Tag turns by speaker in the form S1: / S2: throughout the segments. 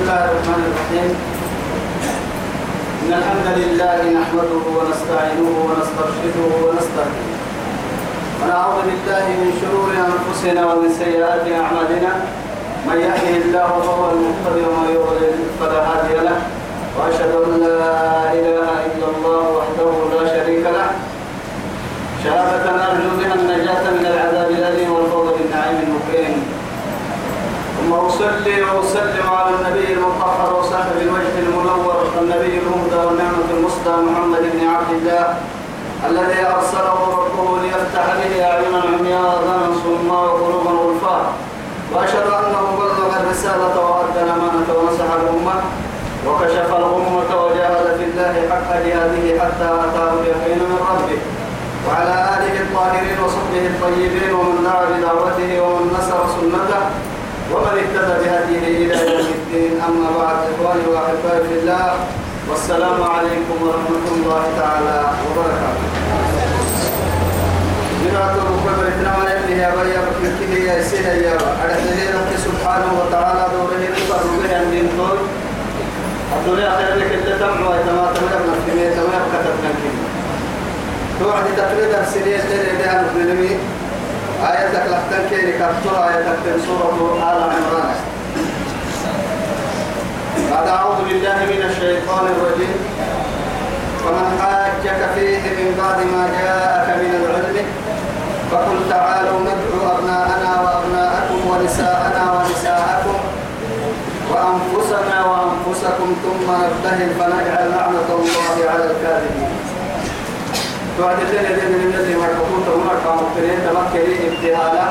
S1: الله الرحمن الرحيم إن الحمد لله نحمده ونستعينه ونسترشده ونستهديه ونعوذ بالله من شرور أنفسنا ومن سيئات أعمالنا من يهده الله فهو المقتدر ومن يضلل فلا هادي له وأشهد أن لا إله إلا الله وحده لا شريك له شهادة أرجو بها النجاة من العذاب الأليم اللهم وصلي وسلم على النبي المطهر وصاحب الوجه المنور النبي المهدى والنعمة المصدى محمد بن عبد الله الذي أرسله ربه ليفتح به أعينا عمياء صما وقلوبا غلفاء وأشهد أنه بلغ الرسالة وأدى الأمانة ونصح الأمة وكشف الأمة وجاهد في الله حق جهاده حتى أتاه اليقين من ربه وعلى آله الطاهرين وصحبه الطيبين ومن دعا بدعوته ومن نصر سنته ومن اهتدى بهديه الى يوم الدين اما بعد اخواني واحبائي في الله والسلام عليكم ورحمه الله تعالى وبركاته. يا يا سبحانه وتعالى الدنيا خير لك انت تمعوا اذا ما تملكنا في ميتا ويبقى تبنى توعد تقريبا سنين تلي بها نحن آية لفتن كيري كفتر آية في سورة آل عمران بعد أعوذ بالله من الشيطان الرجيم ومن حاجك فيه من بعد ما جاءك من العلم فقل تعالوا ندعو أبناءنا وأبناءكم ونساءنا ونساءكم وأنفسنا وأنفسكم ثم نبتهل فنجعل لعنة الله على الكاذبين توعد الليل يدين من الذي مرحبون تهمر كمبتنين تمكري ابتهالا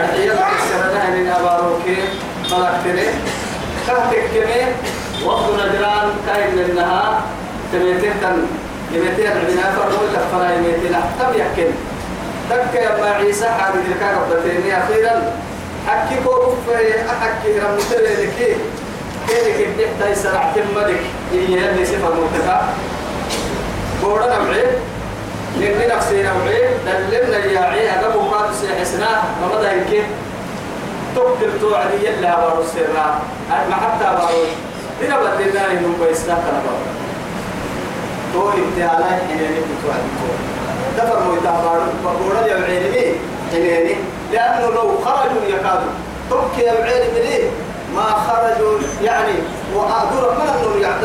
S1: أرحية السردة من أباروكي ملكتني كهتك كمي وقت نجران كاين لنها تميتين تن يميتين عبنا فرمو لفنا يميتين أحتم يحكم تك يا ما عيسى حاد ذلك ربتيني أخيرا حكي كوكو في أحكي رمتلي لكي كيف بتحتاج سرعة ملك إيه اللي سفر مرتفع بورا نمعي لكن نفسي نمعي دلمنا ياعي هذا ما سيحسنا ما مدى يمكن تقتل توعدي يلا بارو السراء ما حتى بارو دينا بدلنا لهم بيسنا كنبا تو ابتعالا حنيني بتوعدي دفر مويتا بارو بورا يمعي لمي حنيني لأنه لو خرجوا يكادوا تبكي يمعي لمي ما خرجوا يعني وأدور من النور يعني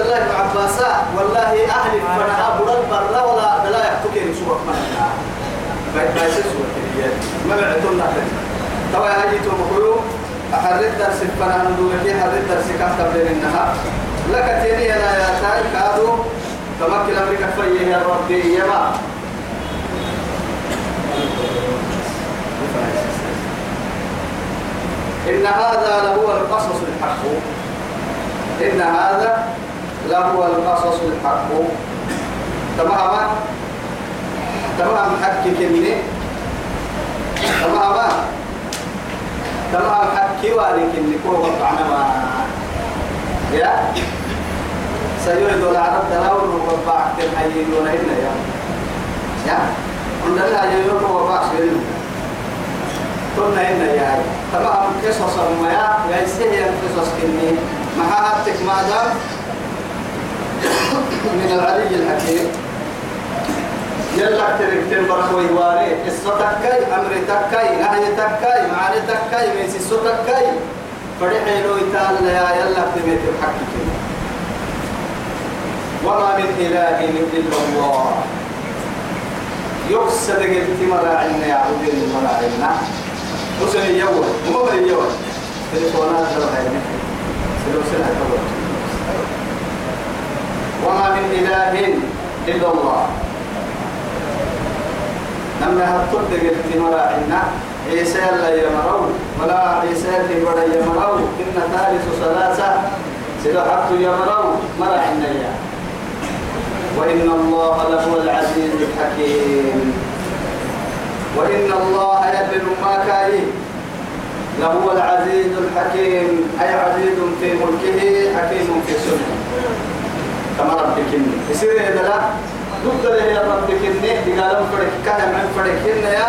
S1: ما بعتم نحن توا هاجيتو مخيو أحرد درس فنان دولكي أحرد درس كهتب لين النهار لك تيني أنا يا تاي كادو تمكن أمريكا فيه يا ربي يما إن هذا لهو القصص الحق إن هذا لهو القصص الحق تمام تمام حكي كلمه تمام تمام حكي والك اللي كوه وقعنا ما يا سيرد العرب تناول وقبع تنحيين ونهينا يا يا قلنا لها يوم وقبع سيرين قلنا هنا يا تمام قصص المياه يا يسهل قصص كني ما حاتك ما من العلي الحكيم يلا تركتين برخوي واري اسوتكاي امرتكاي نهيتكاي معانيتكاي ميسيسوتكاي فرحي لو تعالى يا يلا تميت الحق وما من اله الا الله يقصد قلت مراعينا يا عبدين مراعينا وصل يوم هو يوم تليفونات لو هاي سلوسنا وما من اله الا الله لما هتقول قلت عنا عيسى لا يمرو ولا عيسى في ولا يمرو إن ثالث ثلاثة سيدا حتى يمرو عنا يا وإن الله لهو العزيز الحكيم وإن الله يبل ما كاين لهو العزيز الحكيم أي عزيز في ملكه حكيم في سنه كما ربك يصير هذا ضد له لما تكنه بقالهم فرق كان من فرق كنا يا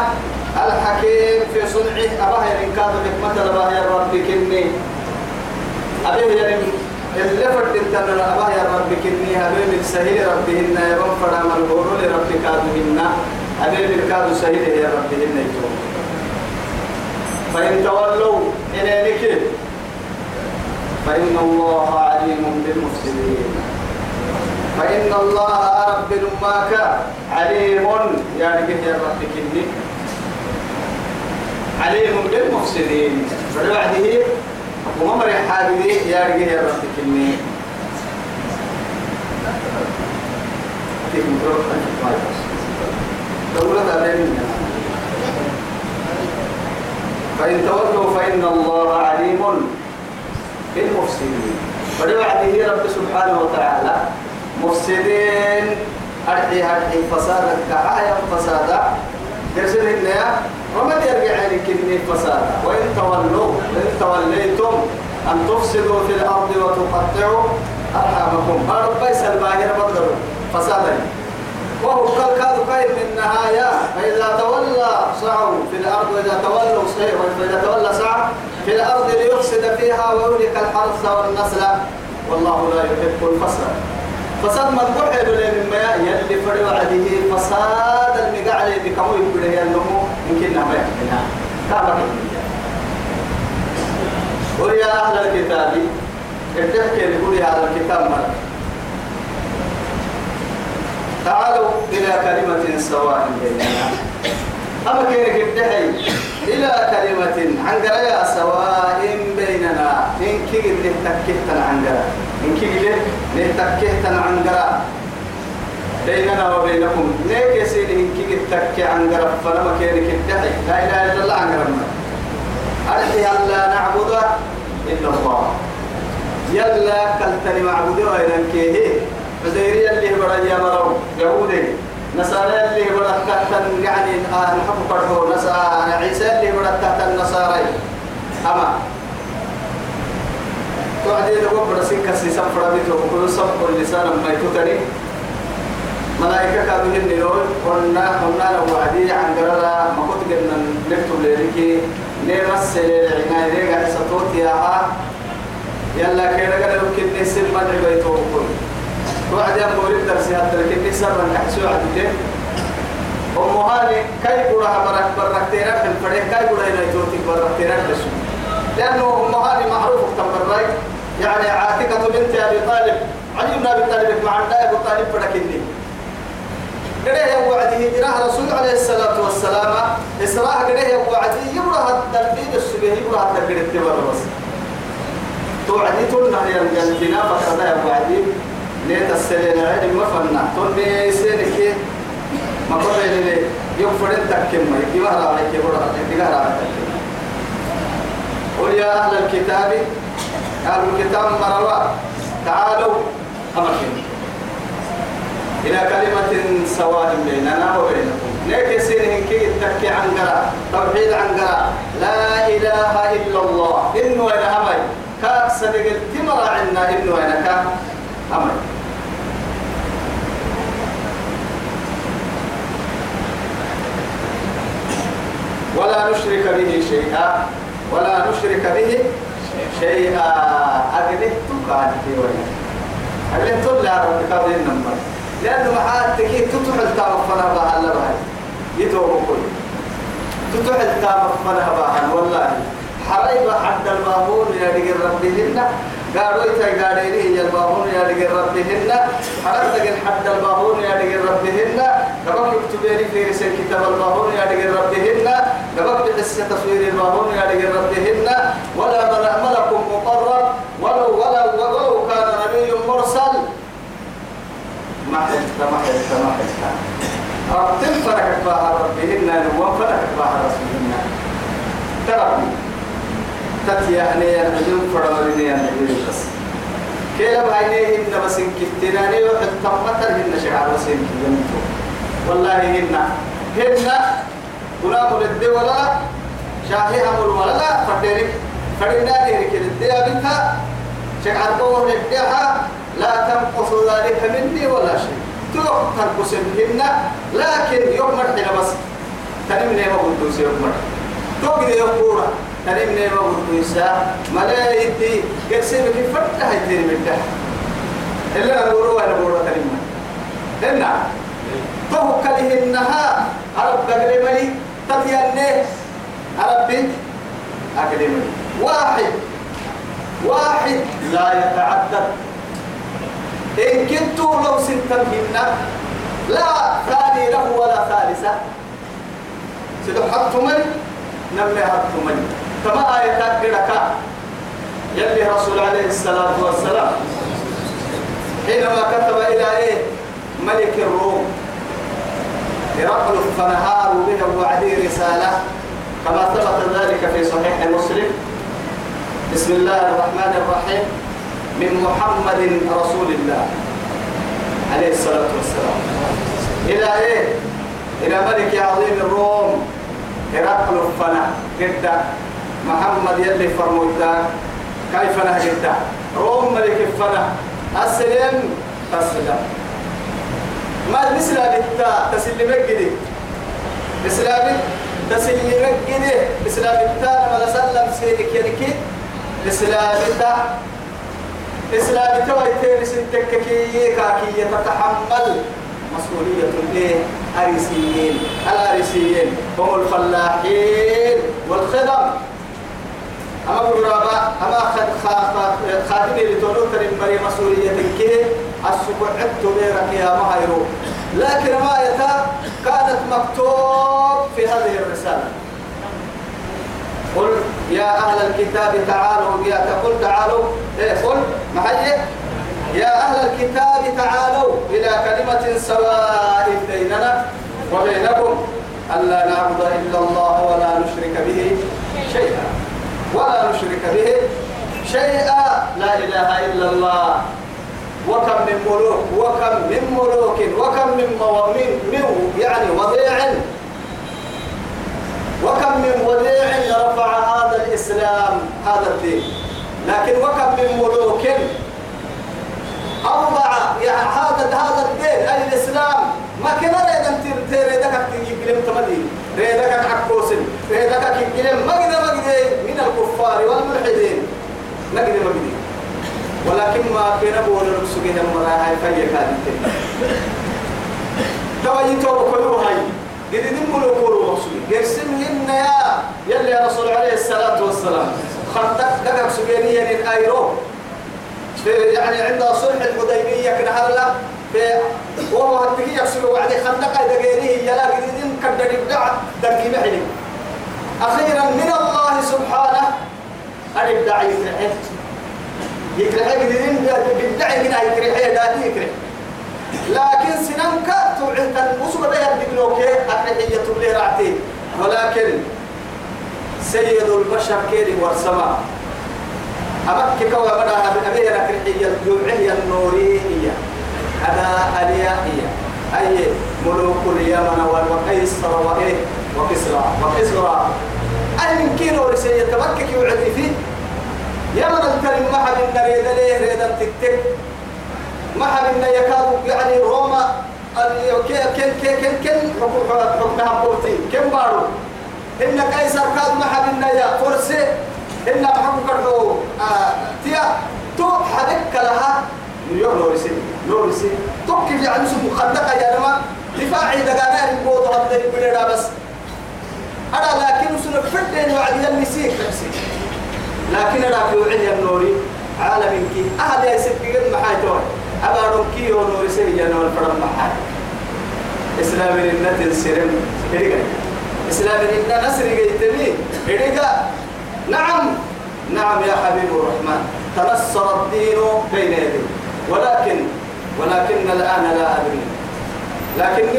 S1: الحكيم في صنعه أباه يرين كاد حكمة أباه يا رب كني أبيه يرين اللي فرد تنا أباه يا رب كني أبيه من سهيل ربهن يا رب فرام الغور لرب كادهن أبيه من كاد سهيل يا ربهن يتوب فإن تولوا إلى نكيل فإن الله عليم بالمفسدين فإن الله رب الماك عليم يعني كيف يربك إني عليم بالمفسدين فلوعده وممر حاجه يا يعني رجل يا رب إني فإن تولوا فإن الله عليم بالمفسدين فلوعده رب سبحانه وتعالى مفسدين أرحي أرحي فسادا كعايا فسادا يرسل النيا وما يرجع لك إني فسادا وإن تولوا وإن توليتم أن تفسدوا في الأرض وتقطعوا أرحامكم رب يسأل باهر بدر فسادا وهو كل كذا خير من النهاية فإذا تولى سعوا في الأرض وإذا تولوا صحيح وإذا تولى سعى في الأرض ليفسد فيها ويهلك الحرث والنسل والله لا يحب الفساد فساد من قرح من مياه يلي فرد وعده فساد المقع عليه بكمو يقول لي أنه ممكن نعم يحملها كابر قل يا أهل الكتاب التحكي لقول يا أهل الكتاب مرة تعالوا إلى كلمة سواء بيننا أما كيرك الدحي إلى كلمة عن سواء بيننا إن كيرك تكتن عن قرية إن كيلة نتكه عن جرا بيننا وبينكم ليك سيد إن كيلة تتكى عن جرا فلما كان كده لا إله إلا الله عن جرا أن لا نعبد إلا الله يلا كلتني معبود وإن كيه فزيري اللي برا يا مرو يهودي نصارى اللي برا تحت يعني آه، نحب فرحو نصارى عيسى اللي برا تحت النصارى أما وبعدين وبر سكة سيسم فرابيتو وكل سب كل لسانا ما يتوتني ملائكة كانوا ينيرون قلنا قلنا له وعدي عن قرارة ما كنت قلنا نكتب ليريكي نرس لعناية ليغا سطوت ياها آه. يلا كيرا قالوا كني سن مدعي بيتو وكل وعدي أم موريك درسي هاتر كني سر من كحسو عدي ومهالي كاي قرها برك برك تيرا الفريق كاي قرها ينايتوتي برك تيرا لأنه مهالي معروف اختبر يعني عاتقة بنت أبي طالب علي بن أبي طالب مع أبو طالب فلكني قريه وعده إله رسول عليه الصلاة والسلام إسراء قريه وعده يبرها التنبيل السبيه يبرها التنبيل التبر بس توعدي تلنا يا الجنة فخذها وعدي نيت السلين عيد مفنا تلني كي ما قرر لي يغفر التكمة يجيبها راعي يجيبها راعي يجيبها راعي قل يا أهل الكتاب أهل الكتاب مروى تعالوا أمركم إلى كلمة سواء بيننا وبينكم نكسر كي تكي عن قراء توحيد عن قراء لا إله إلا الله إنه وين أمي كاك صدق التمر عنا إنه إلى كاك أمي ولا نشرك به شيئا ولا نشرك به شيئا أقله تقال في وين أقله تلا ربك قبل النمر لأنه معاد تكي تتحل تغفنا بها الله بها يتوب كل تتحل تغفنا بها والله حريبة عند البابون يا رب لنا قالوا إتا إيه قاليني يا الباهون يا لقي ربهن حرقت حد الباهون يا لقي ربهن نبقى لي في رسل كتاب الباهون يا لقي ربهن نبقى بحس تصوير الباهون يا لقي ربهن ولا ملك مقرب ولو ولو ولو كان نبي مرسل ما حلت ما حلت ما حلت أبتن فرقك بها ربهن وفرقك بها رسولنا ترى تت يعني ينعدون فرمرين ينعدون يعني بس كلا بعينيه إن بس إن كتنا نيو التمتر هن شعار بس إن كتنا والله هن هن غلام الدي ولا شاهي أمر ولا فدرك فدرنا ذلك الدي أبنها شعار قوم الديها لا تنقص ذلك مني ولا شيء تروح تنقص منهن لكن يوم مرتنا بس تنمني ما قلت يوم مرتنا تقدر يقول كريم ما برويسا ملايتي كرسي بكي فتح هيتيني من ده إلا نقولوا ولا نقولوا ترمنا إنا توكله إنها عرب بقلي ملي تطيع الناس عرب بنت أقلي ملي واحد واحد لا يتعدد إن كنتم لو سنتم هنا لا ثاني له ولا ثالثة سيدو حطمني نمي حطمني كما آية تقرأك يلي رسول عليه الصلاة والسلام حينما كتب إلى إيه ملك الروم هرقل فنهار به وعدي رسالة كما ثبت ذلك في صحيح مسلم بسم الله الرحمن الرحيم من محمد رسول الله عليه الصلاة والسلام إلى إيه؟ إلى ملك عظيم الروم هرقل فنه جدا محمد يلي فرمودا كيف نهجتا روم ملك فنا أسلم تسلم ما الإسلام التا تسلمك جدي إسلام تسلمك جدي إسلام التا ما سلم سيرك يلك إسلام التا إسلام التا ويتير كي كاكي تتحمل مسؤولية الأريسيين الأريسيين هم الفلاحين والخدم أما غرابة أما خادمي لتولوتر المري مسؤولية كي السكون عدتو بيرك يا مهيرو لكن ما يتا كانت مكتوب في هذه الرسالة قل يا أهل الكتاب تعالوا يا تقول تعالوا إيه قل محيي يا أهل الكتاب تعالوا إلى كلمة سواء بيننا وبينكم ألا نعبد إلا الله ولا نشرك به شيئا ولا نشرك به شيئا لا إله إلا الله وكم من ملوك وكم من ملوك وكم من موامين من يعني وضيع وكم من وضيع رفع هذا الإسلام هذا الدين لكن وكم من ملوك أربعة يعني هذا هذا الدين أي الإسلام ما كنا ريدا تير ريدك تجيب تمدي ريدك عكوسن ريدك كلم ما قد ما من الكفار والملحدين ما قد ما ولكن ما كنا بقول نسقيها مراها فهي كانت توي تو كلوها قد دملوا كلوا مقصود يرسم لنا يا يلي يا رسول عليه الصلاة والسلام خطك دقك سبيانيا الأيرو في يعني عند صلح الحديبية كده هلا في وهو هديه يحصل وعدي خندق دقينيه يلا قديم كدر يبدع دقي محلي أخيرا من الله سبحانه أن يبدع يكرحه يكرحه قديم يبدع كره يكرحه ده يكره لكن سنان كاتو عند المصبة ده أكره هي تبلي رعتي ولكن سيد البشر كيري والسماء أبكي كوا بدا
S2: أبي لك الحية الجمعية النورية أنا أليائية أي ملوك اليمن والقيصر وإيه وكسرى وكسرى أي يمكن ورسية تبكك يوعد فيه يمن الكلمة ما حد ريد ليه ريد تكتك ما حد يكاد يعني روما كن كن كن كن حكمها قوتي كم بارو إن قيصر كاد ما حد يا فرسي إن محمد كرحو تيا تو حدك لها نيويورك نورسي نورسي تو كيف يعني سو مخدقة يا نما دفاعي دقانا يبوت هذا البلد بس أنا لكن سنة فردين وعد يلمسيك نفسي لكن أنا في وعي النوري عالم كي أهل يا سيدي قد محاجون أبا رمكي ونورسي يا نور فرم محاجون إسلام النتن سيرم إرقا إسلام النتن نسري قيتني إرقا نعم نعم يا حبيب الرحمن تنصر الدين بين يدي ولكن ولكن الآن لا أدري لكني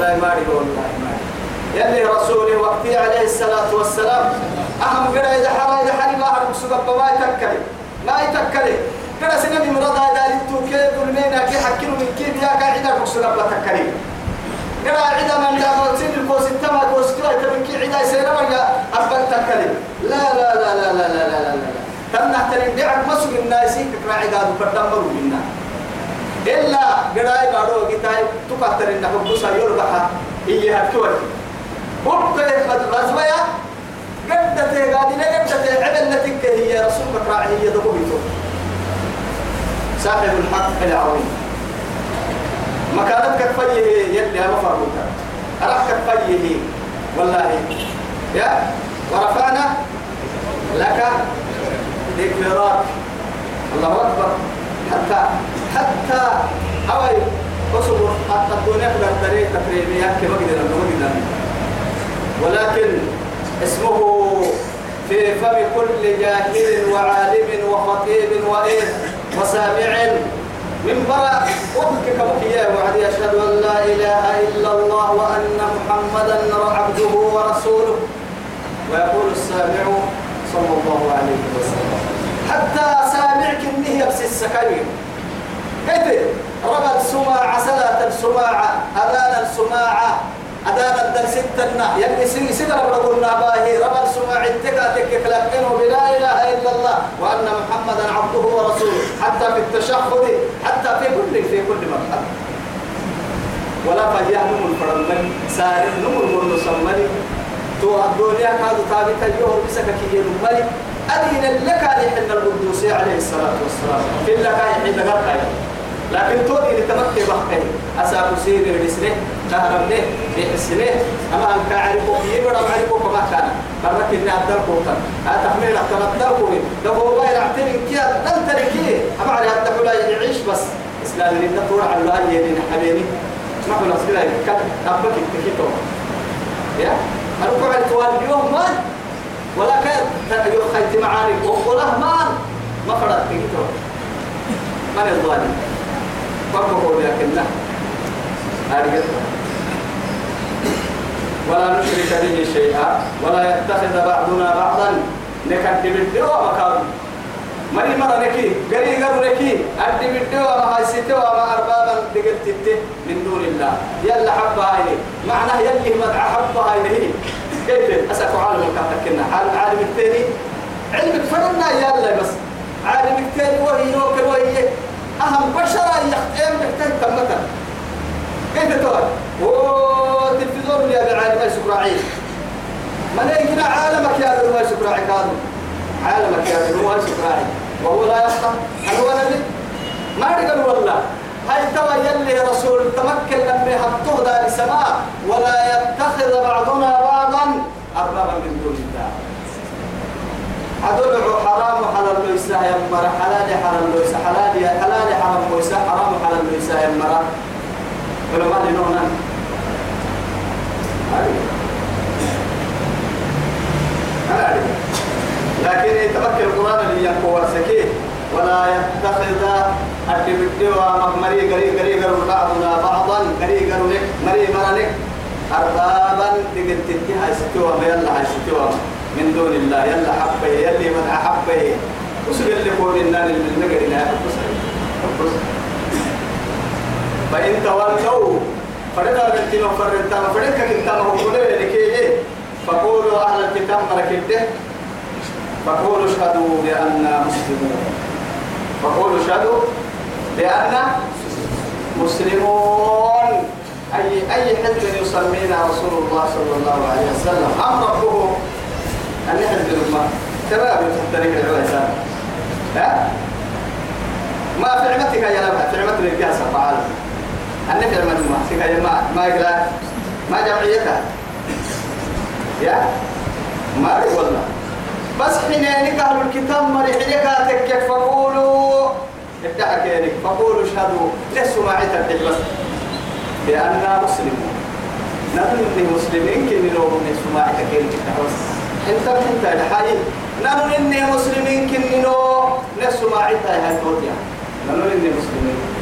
S2: لا يماري هو الله يماري يلي رسولي وقتي عليه الصلاة والسلام أهم قرأ إذا حرى إذا حرى الله هرب سبب ما يتكلي ما يتكلي قرأ سنة مرضى إذا إذا كيف المينا كي حكينو من كيف يا قاعدة رسول لا تكلي كما عدا من لا سيد الكوس التما كوس كلا تبكي عدا سيرا من لا أبقى تكلم لا لا لا لا لا لا لا لا تم نحترم بيعك مسك الناس كما عدا بقدام مرو منا إلا قراي بارو قتاي تقتل إنك بوسا يربحها هي هتوي بكرة مزبيا قد تهجادنا قد تهجادنا تكه هي رسول مكراعي هي دبوبيتو صاحب الحق العظيم مكانتك فيه يلي أنا فرمك أرحك فيه والله يا ورفعنا لك ذكرك الله أكبر حتى حتى هواي أصبر حتى الدنيا قدر تريد تفريمي هكي مقدر مقدر ولكن اسمه في فم كل جاهل وعالم وخطيب وإيه وسامع من برا وبك كبكيا وعدي أشهد أن لا إله إلا الله وأن محمدا عبده ورسوله ويقول السامع صلى الله عليه وسلم حتى سامعك إنه يبسي السكريم كيف ربط سماعة سلا السماعة أذان السماعة أدار الدل ستنا يلي سن سن ربنا باهي رب السماع التكاتك كلاكنه بلا إله إلا الله وأن محمدا عبده ورسوله حتى في التشهد حتى في كل في كل مرحلة ولا فجاه نمر الفرمان سار نمو المرسمان تو الدنيا كانت ثابتا يوم بسكك يدمري أدين لك حين القدوس عليه الصلاة والسلام في لك حين لكن تؤدي لتمكن بحقه أساكو سيدي رسله تهرب ليه بحس ليه أما أنك عرفوك إيه يبرا عرفوك ما كان برك إني أدرك وطن أتحمل أحكم أدرك لو هو غير أعتني كيا لن تركيه أما على أدرك لا يعيش بس إسلام لنا طور على الله يلين حبيبي ما هو نصير لك أبك تكتو يا أركو على طوال اليوم ما ولا كان يخيت معاني وخله ما ما فرق تكتو من الظالم فرقه لكن لا هذه ولا نشرك به شيئا ولا يتخذ بعضنا بعضا نكدب الدواء مكان مري مرة نكي قري قرو نكي أدب الدواء مع الستة وما أربابا دقلت من دون الله يلا حب هاي معناه يلي مدعى حب هاي كيف أسأل عالم كنا عالم عالم الثاني علمك فرنا يلا بس عالم الثاني وهي يوكل وهي أهم بشر يختم بكتاب مثلا كيف اوه تلفزيون يا ابن ما يسكر عين من يجمع عالمك يا ابن ايش يسكر هذا؟ عالمك يا ابن ايش يسكر وهو لا يخطا هل هو نبي؟ ما قال والله هل ترى يلي رسول تمكن لما يحطوه دار السماء ولا يتخذ بعضنا بعضا أربابا من دون الله أدلع حرام حلال ليس يمر حلال حرام ليس حلال حلال حرام ليس حرام وحلال ليس يمر لكن يتمكن القرآن اللي ينقوى سكيه ولا يتخذ الدبدوى مري قري قري قروا بعضنا بعضا قري قروا لك مري مرنك أربابا تقد تتها ستوى يلا ستوى من دون الله يلا حبه يلي من أحبه وسجل لكم النار من نقرنا أبصر أبصر فإن تولوا فلذا بنتنا فرنتا فلذا كنتا مقولة لكي فقولوا أهل الكتاب مركبته فقولوا اشهدوا بأننا مسلمون فقولوا اشهدوا بأننا مسلمون أي أي حزب يسمينا رسول الله صلى الله عليه وسلم أم أن حزب الأمة ترى من الطريق العليا ها ما في عمتك يا نبع في عمتك يا سبحان الله أنا في المدمة سكاية ما ما يقلا ما جمعيتها يا ما والله بس حين أهل الكتاب ما رحلك تكك فقولوا ادعك يعني فقولوا اشهدوا لسوا ما عتب بس لأننا مسلمون نحن من المسلمين كن لو من سماعك كن بس انت انت الحي نحن من المسلمين كن لو نسماعك هاي توتيا نحن من المسلمين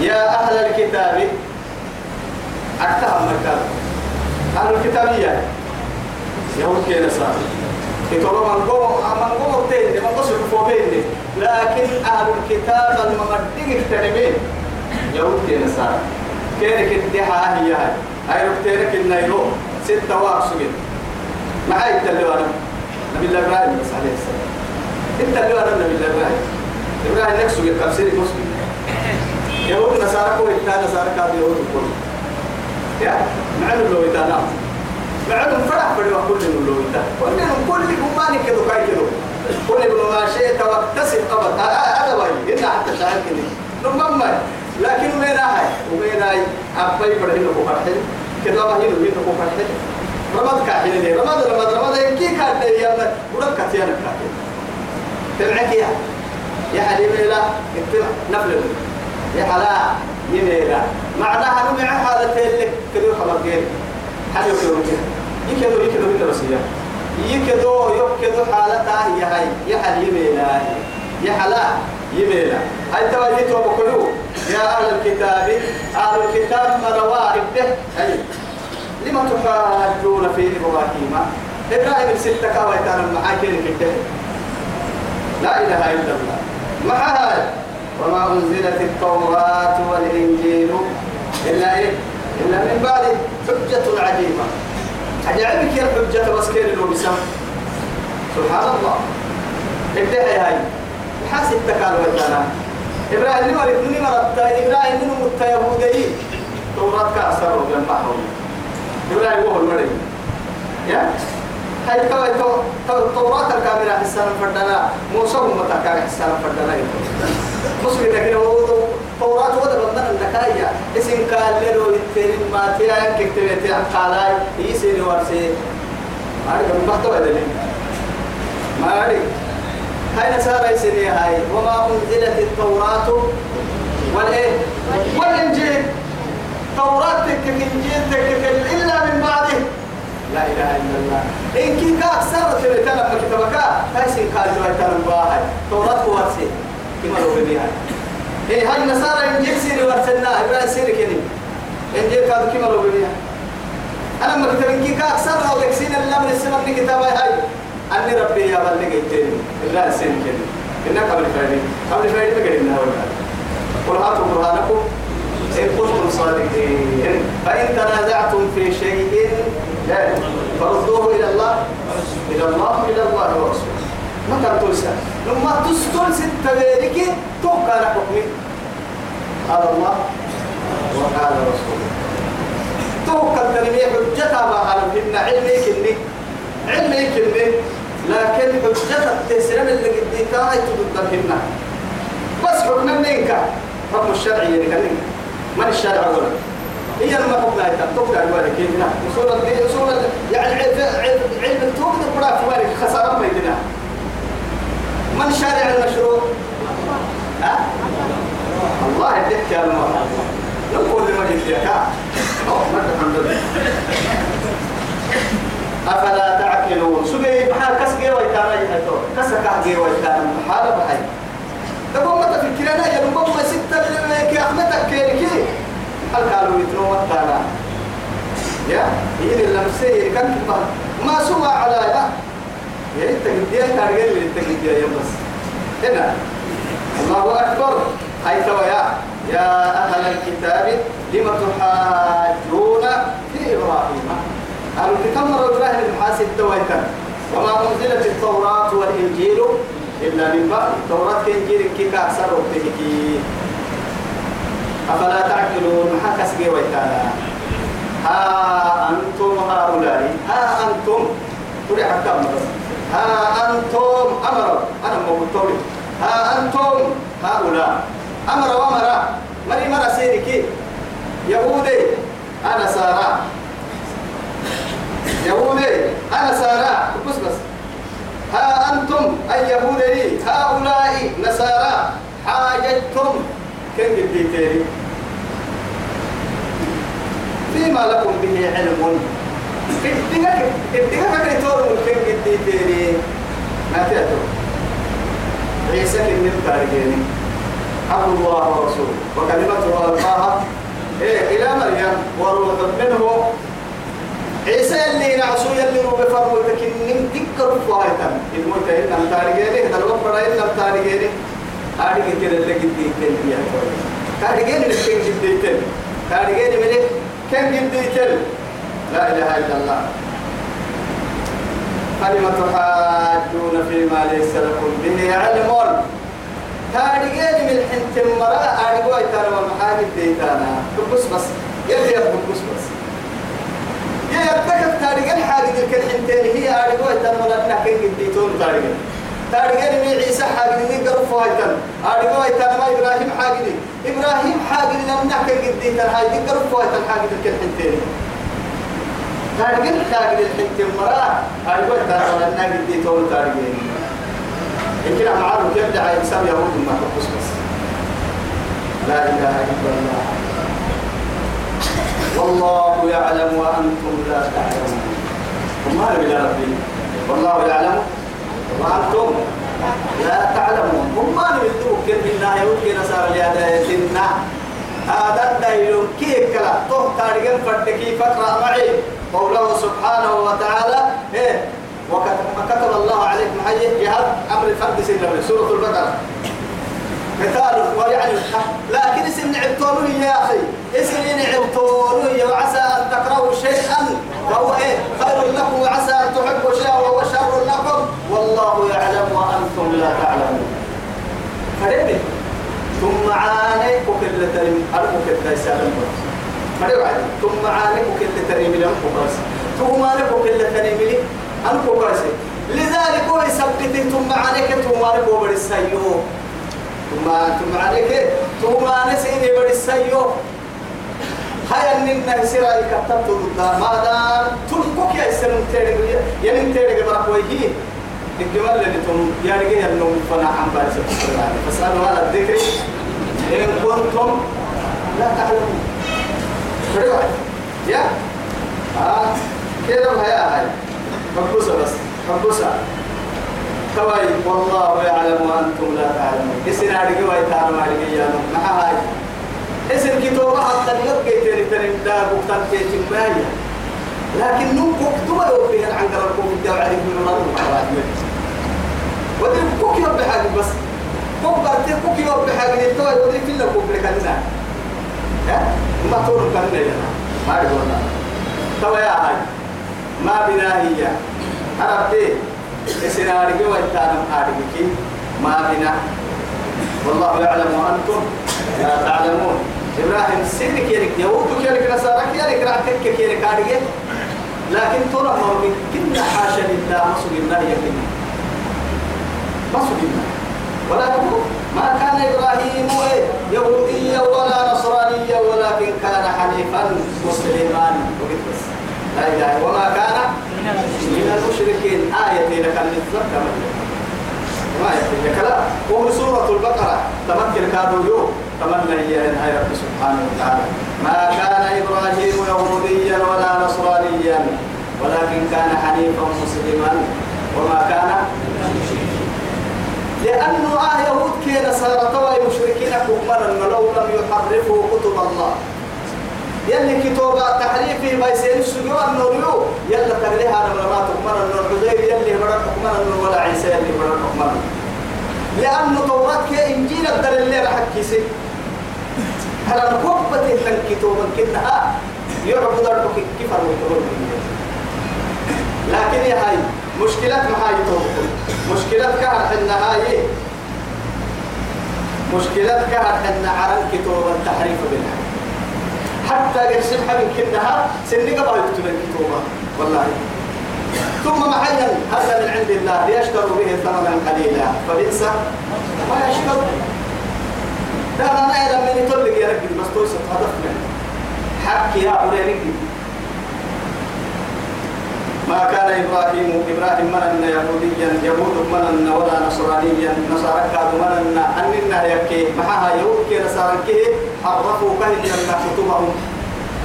S2: يا أهل الكتاب أكتهم مكان أهل الكتابية يهود كي نصار كتابة من قوة من قوة تيني من قصر فوبيني لكن أهل الكتاب الممدين اكتنمين يهود كي نصار كينك الدحاء هي هاي أي ركتينك النيرو ستة واقصمين معاي التلوانا نبي الله إبراهيم بس عليه السلام انت اللي التلوانا نبي الله إبراهيم إبراهيم نكسو يتفسيري مسلم يهود نصارى كو إتا نصارى كاد يهود كو يا معلم لو إتا نعم معلم فرح بدو كل من لو إتا كل من كل كمان كده كاي كده كل من ما شيء توكتسب أبد هذا وهي إلا حتى شاهد كده نمم لكن وين هاي وين هاي أبوي بدو كده كده كده ما هي لو كده كده رمض كاحين لي رمض رمض رمض يمكن كاحين لي يلا ولك كاحين كاحين تبعك يا يا حبيبي لا انت نفل يحلا ينيرا مع ده هنو مع هذا تلك كده خبر جيل حلو كده يكدو يكدو كده بس يكدو يكدو حالتها هي هاي يحل يميلا يحلا يميلا هاي تواجهت وبقلو يا أهل الكتاب أهل الكتاب مروارب به هاي لما تحاجون في إبراهيم إبراهيم ستة كاويتان معاكين في الدهر لا إله إلا الله ما هذا وما أنزلت التوراة والإنجيل إلا إيه؟ إلا من بعد حجة عجيبة عجائبك يا الحجة بس كير الوبسة سبحان الله ابدأ هاي حاسب تكال وجهنا إبراهيم ورثني مرت إبراهيم من مت يهودي توراة كأسر وجن بحرم إبراهيم هو المري يا هاي تو تو التوراة الكاملة حسنا فردنا موسى ومتى كان حسنا فردنا مسوي لكن هو فورات وده بدنا النكاية اسم قال له التين ما تيا كتبت عن قالاي يسين ورسي عارف ما بحتوى دليل ما عارف هاي نسارة يسيني هاي وما أنزلت التوراة والإيه والإنجيل توراة تكك إنجيل تكك إلا من بعده لا إله إلا الله إن كي كاك سرت لتنا مكتبكا هاي سين قال له تنا باهي توراة ورسي كما إيه، لو بيها هي هاي النصارى انجيل سيري ورسلنا ابراهيم سيري كني انجيل كادو كما لو بيها انا ما كتب انكي كا اكثر او لكسين الله من السماء من كتابة هاي اني ربي يا بلد جيتين الله سيري كني إنك قبل فايدين قبل فايدين ما قلنا ولا قل هاتوا برهانكم إن كنتم صادقين فإن تنازعتم في شيء فردوه إلى الله إلى الله إلى الله ورسوله ما ترتلسا لما تستل ست ذلك توقع حكمي قال الله وقال رسوله توقع تنمية حجة ما أعلم إن علمي كني علمي كني لكن حجة التسلم اللي قديتها تقدمهن بس حكم منك حكم الشرعي اللي يعني كان من الشارع أقول هي لما حكمها تقدر ولا كيف نعم يعني علم التوقع في بالك خسارة ما يدنا من شارع المشروع؟ ها؟ الله يديك يا المرأة نقول لمن يديك لله أفلا تعقلون سبي بحال كسكي ويتانا يحيطو كسكا جي ويتانا بحال بحي تقول طيب، ما تفكرنا يا ربما ستة لك أحمدك كيركي هل قالوا يتنو التانا يا إيه لمسيه كان ما سوى على لا انت قديه ترجل انت قديه يا بس هنا الله اكبر هاي تويا يا اهل الكتاب لم تحاجون في ابراهيم قالوا تكملوا ابراهيم الحاسد تويتا وما انزلت التوراه والانجيل الا من بعد التوراه كانجيل كي كاسر وبتهكي افلا تعقلون حكس بي ها انتم هؤلاء ها انتم قل حتى مرسل ها أنتم أمروا أنا مبتوري ها أنتم هؤلاء أمروا وأمر مري مرا سيرك يهودي أنا سارة يهودي أنا سارة بس بس ها أنتم أي يهودي هؤلاء نصارى حاجتكم كيف بديتيني فيما لكم به علم ابتناك ابتناك من تورو الكيف قدي تيري ما تعتو عيسى كن التارجيني عبد الله ورسوله وكلمته ألقاها إيه إلى مريم وروح منه عيسى اللي نعسو يلي رو بفرمو تكنين تكر فايتم الموت إلا التارجيني هذا الوفر إلا التارجيني أعرف كده اللي قدي تيري تارجيني اللي كان قدي تيري تارجيني ملك كان قدي تيري لا إله إلا الله فلم تحاجون فيما ليس لكم به علم تاريخين من حنت مرأة أعجوا إتانا والمحاجب ديتانا تبص بس يلي يبص بس يا يبتكر تاريخين حاجة كل حنتين هي أرجو إتانا ولا نحكي ديتون تاريخين تاريخين من عيسى حاجي من قرفوا إتانا أرجو إتانا ما إبراهيم حاجي، إبراهيم حاجة لم نحكي ديتانا هاي دي قرفوا إتانا حاجة الكل حنتين تارجل تارجل الحنت المرأة أقول تارجل الناقل دي تول تارجل يمكن أنا عارف يبدع إنسان يهود ما تقص بس لا إله إلا الله والله يعلم وأنتم لا تعلمون وما أنا بلا ربي والله يعلم وأنتم لا تعلمون وما أنا بالدوك كيف بالله يهود كي نصار لهذا سنة هذا الدليل كيف كلا تهتار جنب فتكي فترة معي قوله سبحانه وتعالى إيه وكتب الله عليكم حي جهاد أمر الفرد سنة سورة البقرة مثال ويعني لكن اسم نعبتولون يا أخي اسم نعبتولون وعسى أن تكرهوا شيئا وهو إيه خير لكم وعسى أن تحبوا شيئا وهو شر لكم والله يعلم وأنتم لا تعلمون فريمي ثم عانيكم كلة المؤلم كلة سالم ما يوعد ثم عالمك اللي تريم لي أنكو قرسي ثم عالمك اللي تريم لي أنكو قرسي لذلك هو يثبت ثم عليك ثم عليك هو بدي السيو ثم ثم عليك ثم نسيني بدي السيو هاي النين نسيرا يكتبت ضد ما دام تلقوك يا سنم تيري يعني تيري قبل أخوي الجمال اللي تم يعني جه النوم فنا عم بارس فاسألوا على الذكر إن كنتم لا تعلمون بدوعي يا آه كده ما هي هاي مكبوسة بس مكبوسة كواي والله يعلم وأنتم لا تعلمون إسنا رجوي تعالوا عليك يا نم ما هاي إسن كتوبة حتى نلقى تاني تاني دا بكتان تيجي مايا لكن نوم كتوبة لو فيها عن قراركم الدعوة عليكم من الله وبركاته ودري كوكي رب حاجة بس كوك بارتي كوكي رب حاجة التوي ودري في الله كوك لكنا ما تقول كم ما يقول تو يا هاي ما بنا هي عرفتي اسنارك ويتانم حالك ما بنا والله يعلم وانتم لا تعلمون ابراهيم سنك يلك يهود يلك نصارك يلك رعتك يلك عارقه لكن ترى من كنا حاشا لله مسجد الله يكلمه مسجد الله ولا تقول ما كان إبراهيم يهوديا ولا نصرانيا ولكن كان حنيفا مسلما لا إله وما كان من المشركين آية لك النسبة ما يكفي لك لا وهو سورة البقرة تمكن كانوا يوم تمنى هي أن رب سبحانه وتعالى ما كان إبراهيم يهوديا ولا نصرانيا ولكن كان حنيفا مسلما وما كان لأنه آه يهود كي نصارى توا مشركين كفارا ولو لم يحرفوا كتب الله يلي كتوبة تحريفي ما يصير السجوع النوريو يلا تغليها أنا مرات كفارا النور يلي مرات كفارا ولا عيسى يلي مرات كفارا لأنه طورات كي إنجيل الدر اللي راح كيسي هل الكوبة تلك كتوبة كنها يعبد ربك كيف لكن يا هاي مشكلات ما هاي مشكلات كهر حنا هاي إيه؟ مشكلات كهر حنا على كتوب التحريف بالحق حتى يرسم من كنها سنك قبل يكتب الكتوبة والله ثم محلا هذا من عند الله ليشتروا به ثمنا قليلا فبئس ما يشتروا ده انا ما من يطلق يا رجل بس توصل هدف منه حكي يا أولي رجل ما كان إبراهيم إبراهيم من يهوديا يهود من ولا نصرانيا نصارى كاد من أن يكي معها يوكي كي نصارى كي حرفوا كهد أن كتبهم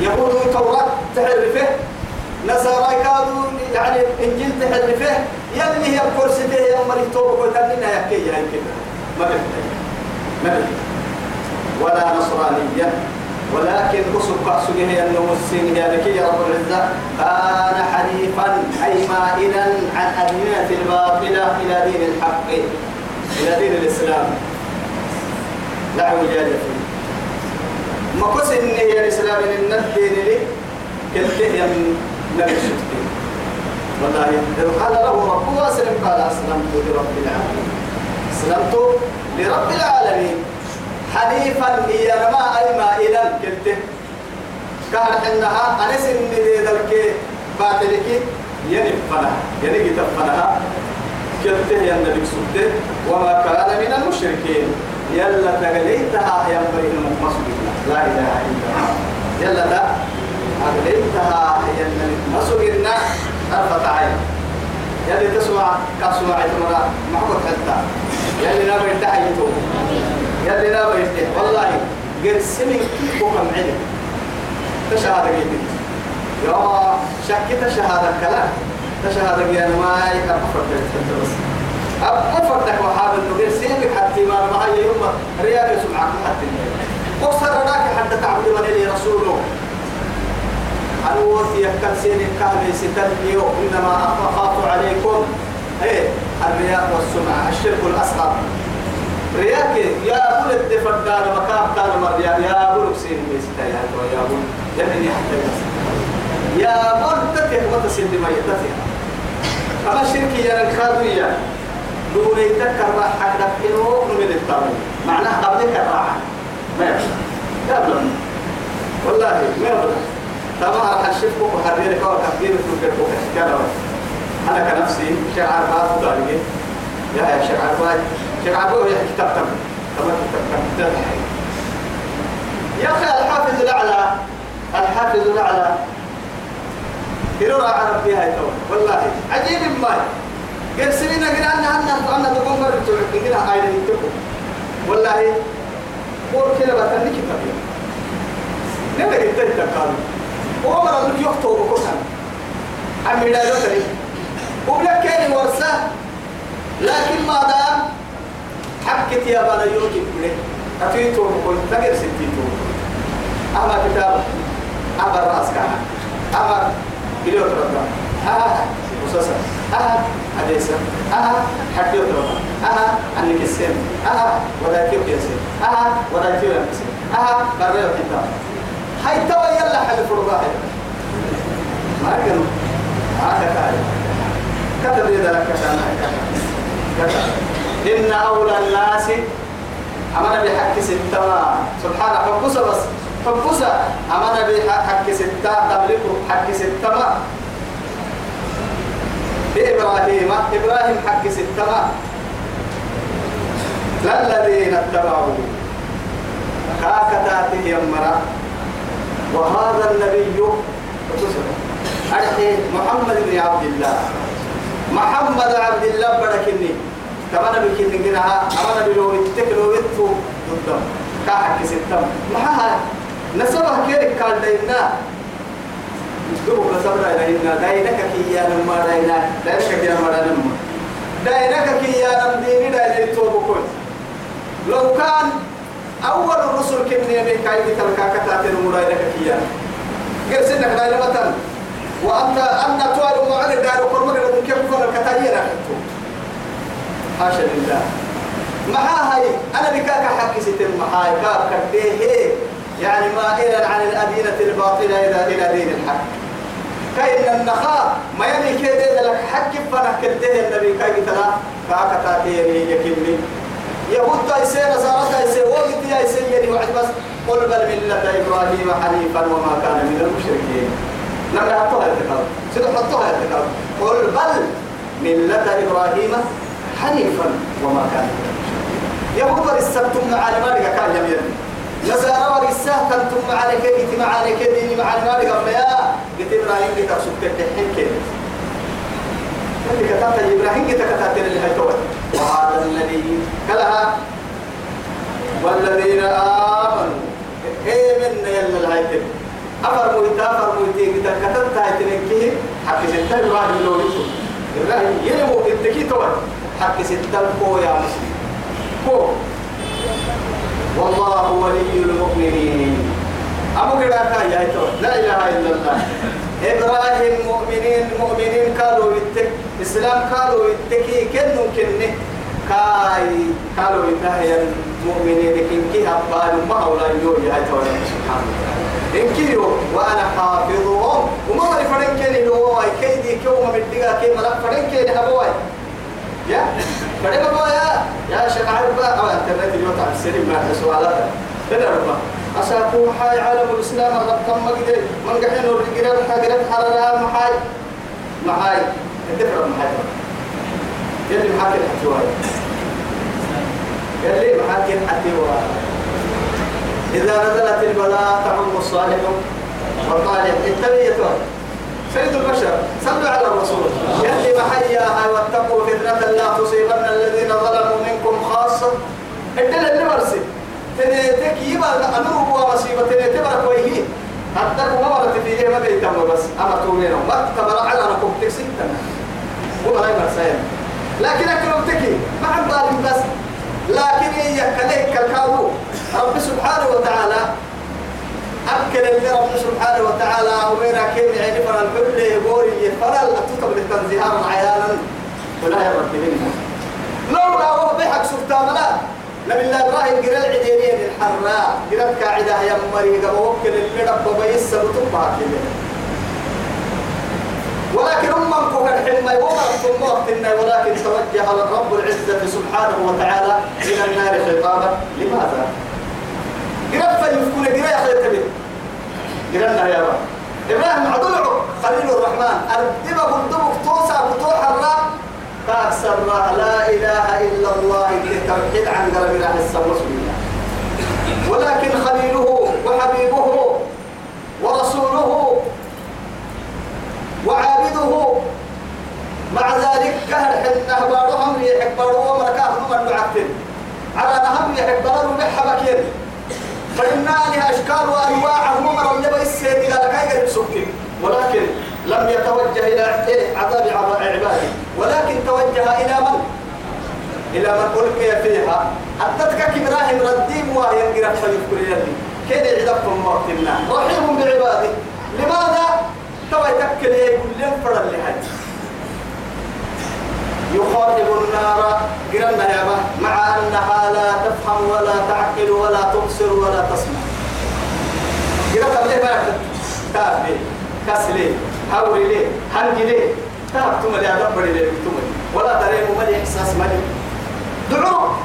S2: يهود التوراة تحرفه نصارى كادوا يعني إنجيل تحرفه يلي هي الكرسي يوم الكتب وتنين يكي يا كده ما بيحتاج ما بيحتاج ولا نصرانيا ولكن أسوك أسوكه أنه السين ذلك يا رب العزة كان حنيفا أي مائلا عن أدينة الباطلة إلى دين الحق إلى دين الإسلام لا وجاد فيه ما قص إن هي الإسلام إن الدين لي كله يم نبشت والله لو قال له ربه أسلم قال أسلمت لرب العالمين أسلمت لرب العالمين حنيفا هي ما أي ما إلى الكلت كهر انها أنس إن ذلك باطلك ينب يعني ينب تفنها كلت هي النبي سبت وما كان من المشركين يلا تغليتها يا مريم المقصود لا إله إلا الله يلا ده أغليتها هي النبي مسجنا طرفة عين يلي تسمع كسمع تمرة محبوب حتى يلي نبي تحيته يلي لا بيفتح والله قد سمي كيف وهم علم تشهادة يا شكي تشهادة الكلام تشهادة قيدي ما يكفرت بس أفرتك وحابل نقول سيبك حتى ما معي يوم رياض سمعك حتى وصر هناك حتى تعبد من لي رسوله الوصية كالسين الكهل ستنمي إنما أخاف عليكم إيه الرياء والسمعة الشرك الأصغر رياك يا أبو الدفن كان مكاب كان مريا يا أبو الكسين ميستا يا أبو يا أبو يمني حتى يا أبو تتح وتسل لما يتتح أما الشرك يا الخاضوية دوني تكرر حقك إنه من الطاولة معناه قبلك الراحة ما يبقى يبقى والله ما يبقى تمام حشفك وحريرك وتحريرك وكذبك كذا أنا كنفسي شعر ما تدعني يا شعر ما كعبوه يحكي تبتم تبتم يا أخي الحافظ الأعلى الحافظ الأعلى يرى عرب فيها يتوى والله عجيب ما قال سنين قال أنا أنا أنا تقوم مرة تعبت قال هاي اللي تقوم والله قول كذا بتني كتاب يعني. نبي قلت لك قال وعمر أنك يخطو بكسان عمي لا يدري وبلك كان ورثة لكن ما دام حكت يا بنا يوكي بني أتيتو مقول تقر ستيتو أما كتاب أما رأس كان أما بليو تربا ها آه، آه، آه، مسوسة ها حديثة ها حكيو تربا ها عنك السن ها ولا كيو يسن ها ولا كيو يسن ها بريو كتاب هاي توا يلا حل فرضاه ما كان هذا كان كتب يدك كتاب كتاب إن أولى الناس أمر بحق ستة سبحان فبوسة بس حبسة أمر بحق ستة تملكه حق ستة ما إبراهيم إبراهيم حق ستة للذين اتبعوا هكذا يمرا وهذا النبي أرحي محمد بن عبد الله محمد عبد الله بركني كمان بالكين نجنها أمانا بلو يتكلو يتفو ضدهم كاحك ستم محاها نسبه كيرك قال دينا دوبو دوب بسبرا لنا دينا كي يا لما دينا دينا كي لما لما دينا كي يا لم ديني داينك توبكون لو كان أول الرسل كم نبي كاي تلقى كتاتين دينا كي يا غير سنك دينا مثلا وأنت أن توالي معلن دايرو كرمنا لكم كيف كنا كتاتين أخذتو حاشا لله معاها أنا بكاك حكي ستم معاي كاك كديه يعني الى عن الأدينة الباطلة إلى إلى دين الحق كاين النخاء ما يلي كده لك حق فنك كديه النبي كاي ترى كاك تاتيني يكمي يهود تايسي نصارى تايسي وقت تايسي يعني واحد بس قل بل ملة إبراهيم حنيفا وما كان من المشركين لما نعم، حطوها التكاب سيدو حطوها التكاب قل بل ملة إبراهيم حنيفا وما كان يهود السبت على مالك كان يمين نزار ورساه كنتم عليك إتم عليك ديني مع المالك أما آه، يا قلت إبراهيم لك أرسلت الدحين كده اللي كتبت إبراهيم قلت كتبت اللي هيتوه وهذا الذي كلها والذين آمنوا إيه من يلا الهيتم أفر مويتا أفر مويتا إيه قلت كتبت هيتنكيه حكي جنتين واحد من لوريكم إبراهيم يلمو قلت كي توه حق ستن يا مسلم كو والله ولي المؤمنين أبو كذا يا لا إله إلا الله إبراهيم مؤمنين مؤمنين قالوا يتك إسلام قالوا يتكي كن كنه كاي قالوا يتهيا المؤمنين لكن كي أبال ما هؤلاء يقول يا ترى سبحان الله إن كيو وأنا حافظهم وما غير فرنكين اللي هو كيدي كيو ما بدي كي ملك فرنكين هو يا بدي بقى يا يا شيخ بقى أو أنت اليوم تعال سليم ما سؤالات هنا ربما أساكو حاي عالم الإسلام الرب كم مجد من قحين الرجال حجرت حرارة محاي محاي الدفر محاي لي محاكي قال لي محاكي وايد إذا نزلت البلاء تعم الصالح وطالب التبية سيد البشر صلوا على الرسول يلي محياها واتقوا فتنة لا تصيبن الذين ظلموا منكم خاصة الدل اللي تني تكي يبا أنور بوا مصيبة تبرك ويهي حتى ما مرت فيه ما بيتم بس أما تومينهم ما تبرع على ركوب تنا هو لا يمرسين لكن أكلم تكي ما عم بس لكن هي كليك الكابو رب سبحانه وتعالى أكل اللي رب سبحانه وتعالى وميرا كيم يعني فرال كل بوري فرال أتوتم للتنزيهار عيانا ولا يا رب منا لولا وضحك لا نبي الله إبراهيم قرأ العدينين الحراء قرأ كاعدة يا مريقة ووكل اللي رب بيسا وتبع ولكن أمم كوكا حلما يومر ثم وقتنا ولكن توجه للرب العزة سبحانه وتعالى إلى النار خطابا لماذا؟ قرب فيفكون قرب يخلي تبي قربنا يا رب إبراهيم عدوه خليل الرحمن أردب قدبك توسع بطوح الرب فأكسر الله لا إله إلا الله التوحيد عن قلب الله السوس بالله ولكن خليله وحبيبه ورسوله وعابده مع ذلك كهل حنا بارهم يحبروا مركاهم من بعثين على نهم يحبروا محبا كيري فإنها أشكال وأنواع عموما لم يبقى السيد إلى كي سكتين ولكن لم يتوجه إلى عذاب عباده ولكن توجه إلى من؟ إلى من ألقي فيها أتتك إبراهيم رديم وهي قرأت كل يدي كده موت الله؟ رحيم بعباده لماذا؟ توي تكل يقول لهم فرد لهذه يخاطب النار قرنا يا مع أنها لا تفهم ولا تعقل ولا تبصر ولا تسمع قرأت قبل ما كاف لي كاس لي هوري لي هنجي لي كاف تم لي أدبر لي تملي ولا تري مملي إحساس ملي دعوه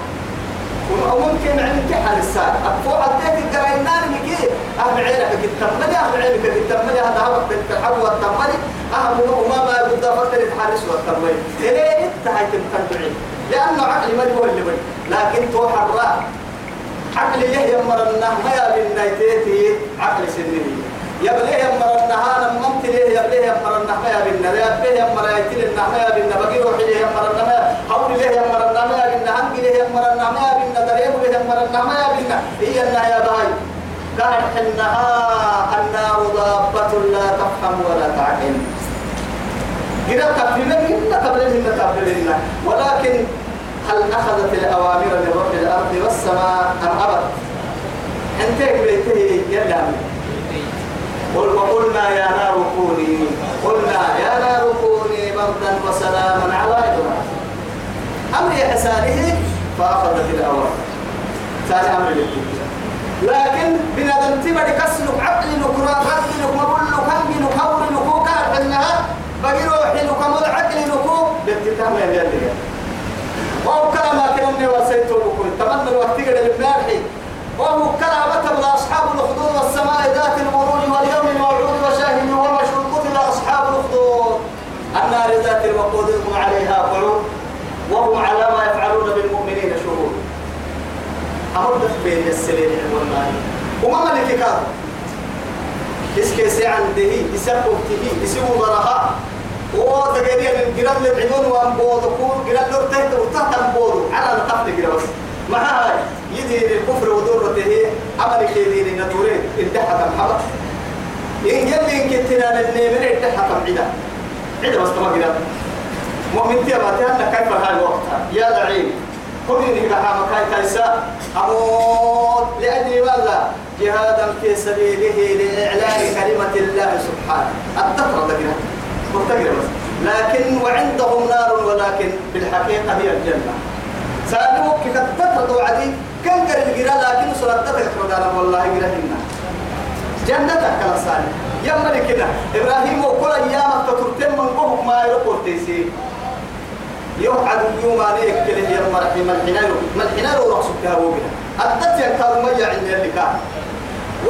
S2: وممكن ممكن عندك يعني حال السال أبو حديك الجرينان هيك أهل عينك التملي أهل عينك التملي هذا هو التحول التملي أهمه وما ما يبدا فكر يتحرس والتمويل ليه انت هاي تمتنعي لأنه عقلي ما هو اللي بني لكن تو حراء عقلي ليه يمر النه ما يابين نايتيتي عقلي سنيني يبليه يمر النهار ممت ليه يبليه يمر النه ما يابين نا يبليه يمر يتيل النه ما يابين نا بقي روحي ليه يمر النه ما حولي ليه يمر النه ما يابين نا هنقي ليه يمر النه ما يابين نا دريب ليه يمر النه ما يابين نا هي النه يا باي كانت حنها النار ضابة لا تفهم ولا تعقل هنا تبهنا هنا تبهنا هنا تبهنا ولكن هل أخذت الأوامر من رب الأرض والسماء أم أبت أنت بيته يلا قل وقلنا يا نار كوني قلنا يا نار كوني بردا وسلاما على إبراهيم أمر إحسانه فأخذت الأوامر ثاني أمر للدنيا لكن بنادم تبدي كسلك عقلك رافعتك لك همك هورك وكارك النهار بقيرو حلو كمل عقل نكو بالتتام يا جلية وهو كلامة كلامني وسيتو بكل تمنى الوقت قد المارحي وهو كلامة من أصحاب الأخدود والسماء ذات البروج واليوم موعود وشاهد ومشهود قتل أصحاب الأخدود النار ذات الوقود هم عليها قعود وهم على ما يفعلون بالمؤمنين شهود أمر بين السليم والنار وما ملك كافر اسكيس عنده يسبب تيه يسوي برها هو تجاري من جرام للعيون وان بودو كون جرام لور تحت وتحت بودو على الطفل جرام بس ما هاي يدي الكفر ودورته عمل كذي لنتورين انتحت الحبس إن يلي إن كتنا للنيمين انتحت العدا عدا بس ما جرام مؤمن تيما تهنا كيف هاي وقتها يا لعين كل اللي قاعد مكاي تايسا أموت لأجل والله جهادا في سبيله لإعلان كلمة الله سبحانه التطرة ذكرها مفتقرة بس لكن وعندهم نار ولكن بالحقيقة هي الجنة سألوك كيف تترضوا عدي كان قال القراء لكن سلطتك تقرأ والله قرأهن جنتك كلا صالح يما لكنا إبراهيم وكل أيامك تترتم من قهم ما يقول تيسير يوحد يوم عليك كله يوم مرحبا من حنالو من حنالو رأسك يا أبوك يا عند اللي كان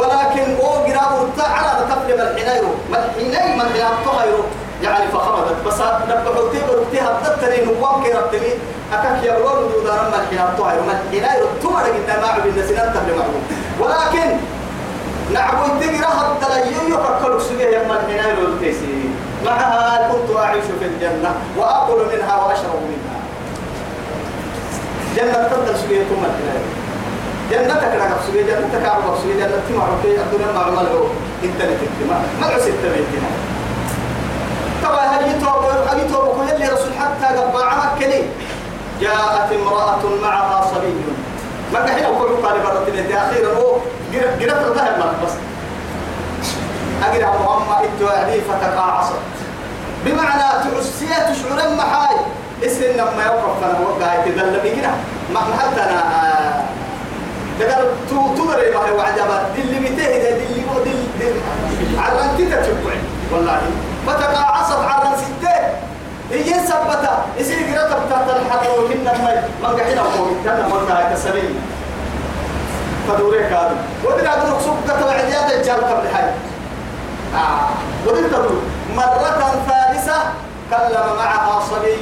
S2: ولكن او قراب على تقلب الحنايرو ما الحناي ما الحناي الطهيرو يعني فخمدت بس نبقى نبحوتي برتيها تترين وام كيرتني أكاك يا يبلون دودان ما الحناي الطهيرو ما الحناي الطهر قد ما عبد الناس نتبل معهم ولكن نعبد تقرا التليل يفكر سبيه يما الحناي التيسير معها كنت أعيش في الجنة وأكل منها وأشرب منها جنة تدرس بيكم الحناي جنتك لا قبسوي جنتك عرب قبسوي جنتك ما ربي الدنيا ما رمال هو انت لتكتما ما عسي التبيتنا طبعا هل يتوب هل يتوب كل اللي رسول حتى قبعها كلي جاءت امرأة معها صبي ما تحيل أقول طالب الرتين أخيرا هو قرأت الظهر ما بس أقرأ مهمة إدواني فتقاعصت بمعنى تعسية تشعر المحاي اسم لما يوقف فانا وقع يتذلم هنا ما حتى أنا شبوع والله فتقاعصت عن ستين هي سبتا يصير كده تبتات الحر وكنا ما ما قاعدين أقول كنا ما قاعد كسرين فدوري كادو ودنا دور سبقة وعديات الجال قبل حي آه ودنا دور مرة ثالثة كلم معها صبي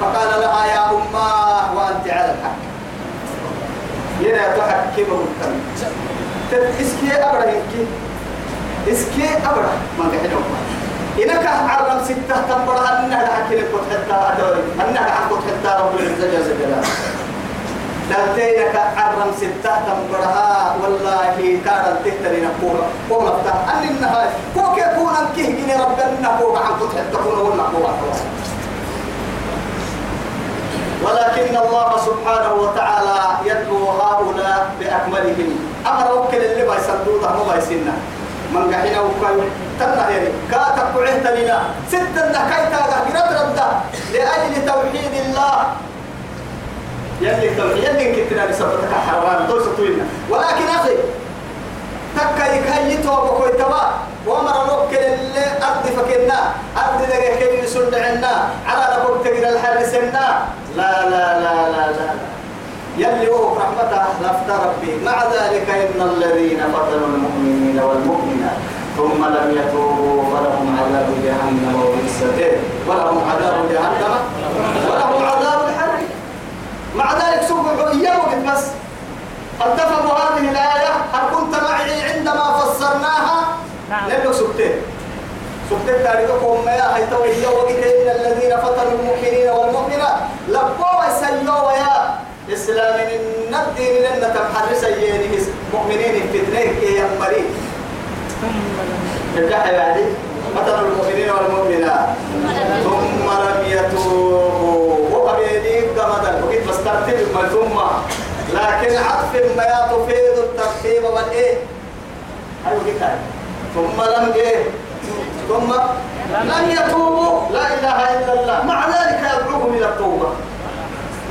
S2: فقال لها يا أماه وأنت على الحق يا تحكمه الكلام تتحسكي أبرهنكي اسكي ابرا ما قحلهم إنك عرب ستة تنبر أنها لحكي لكم حتى أدوري أنها لحكم حتى رب العزة جل جلاله دلتينك عرم ستة تنبرها والله كارل تهترين قوة قوة بتاع أن النهاية كوك يكون أنكيه جيني ربنا قوة عن قطع تكون ولا قوة ولكن الله سبحانه وتعالى يدعو هؤلاء بأكملهم أمر وكل اللي بيسندوه ما بيسنه من قحنا وكايو تنا هيري كاتب بعهت لنا ستة نكيتا قهرت ردا لأجل توحيد الله يلي توحيد يلي كتنا لسبتك حرام دوس طويلنا ولكن أخي تكا يكهيتو بكوي تبا ومر لوك اللي أرض فكنا أرض دقيقة كي عنا على نبوك تقرى الحرسنا لا لا لا لا لا, لا. يلي رحمة لفت ربي مع ذلك إن الذين فتنوا المؤمنين والمؤمنات ثم لم يتوبوا فلهم عذاب جهنم وبئس ولهم عذاب جهنم ولهم عذاب الحريق مع ذلك سبحوا إياه بس قد تفهموا هذه الآية هل كنت معي عندما فسرناها؟ نعم لأنه سبتين سبتين تاريخكم ما يا حيث وإياه إن الذين فتنوا المؤمنين والمؤمنات لقوا وسلوا يا إسلام من الدين لن تبحر سيئين مؤمنين اثنين كي يقبلين يرجع يا علي مثل المؤمنين والمؤمنات ثم لم يتوبوا وقبيلين كمثل وقيت بس ترتيب ثم لكن عطف ما يطفيد الترتيب إيه أيوة كده ثم لم إيه ثم لم يتوبوا لا إله إلا الله مع ذلك يدعوهم إلى التوبة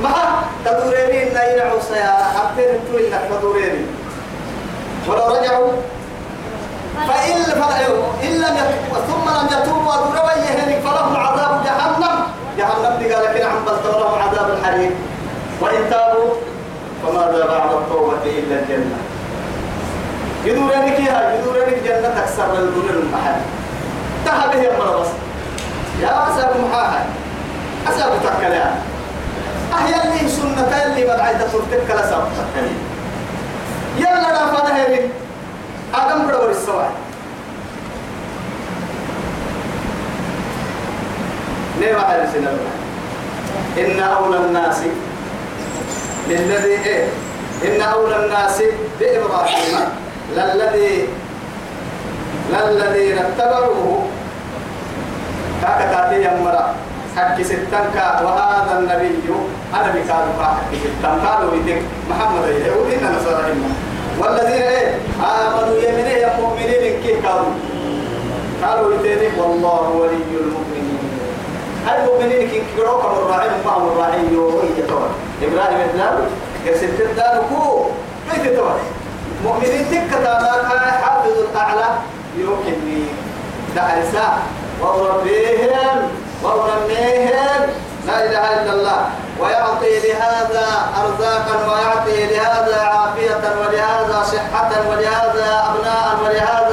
S2: ما تدوريني إن ينعو سيا أبتين تقول إنك تدوريني ولو رجعوا فإن إن لم يتوبوا ثم لم يتوبوا أدوروا يهلك فلهم عذاب جهنم جهنم دي قال لك نعم بس فلهم عذاب الحريق وإن تابوا فماذا بعد التوبة إلا الجنة يدوريني كيها يدوريني الجنة تكسر الدنيا المحل تهبه يا مرة بس يا أسأل محاها أسأل تكلها أهيا اللي سنة اللي بدعيت سنتك لا سبب يلا رافضة هيرين آدم بدور السواعي نعم على سنة إن أولى الناس للذي إيه إن أولى الناس بإبراهيم للذي للذين اتبعوه كاكا تاتي يمرأ حكي ستنكا وهذا النبي أنا بكادو حكي ستن قالوا يدك محمد يقول إيه؟ إيه، إننا نصر إما والذين إيه آمنوا يمني يا مؤمنين كيف قالوا قالوا يدك والله ولي المؤمنين المؤمنين كي كروك مرعين ما مرعين يوهي يتوان إبراهيم إبلاو يسد دانو كو بيت يتوى مؤمنين تكتا ذاك حافظ الأعلى يوكني دعسا وربهم ورميهم لا إله إلا الله ويعطي لهذا أرزاقا ويعطي لهذا عافية ولهذا صحة ولهذا أبناء ولهذا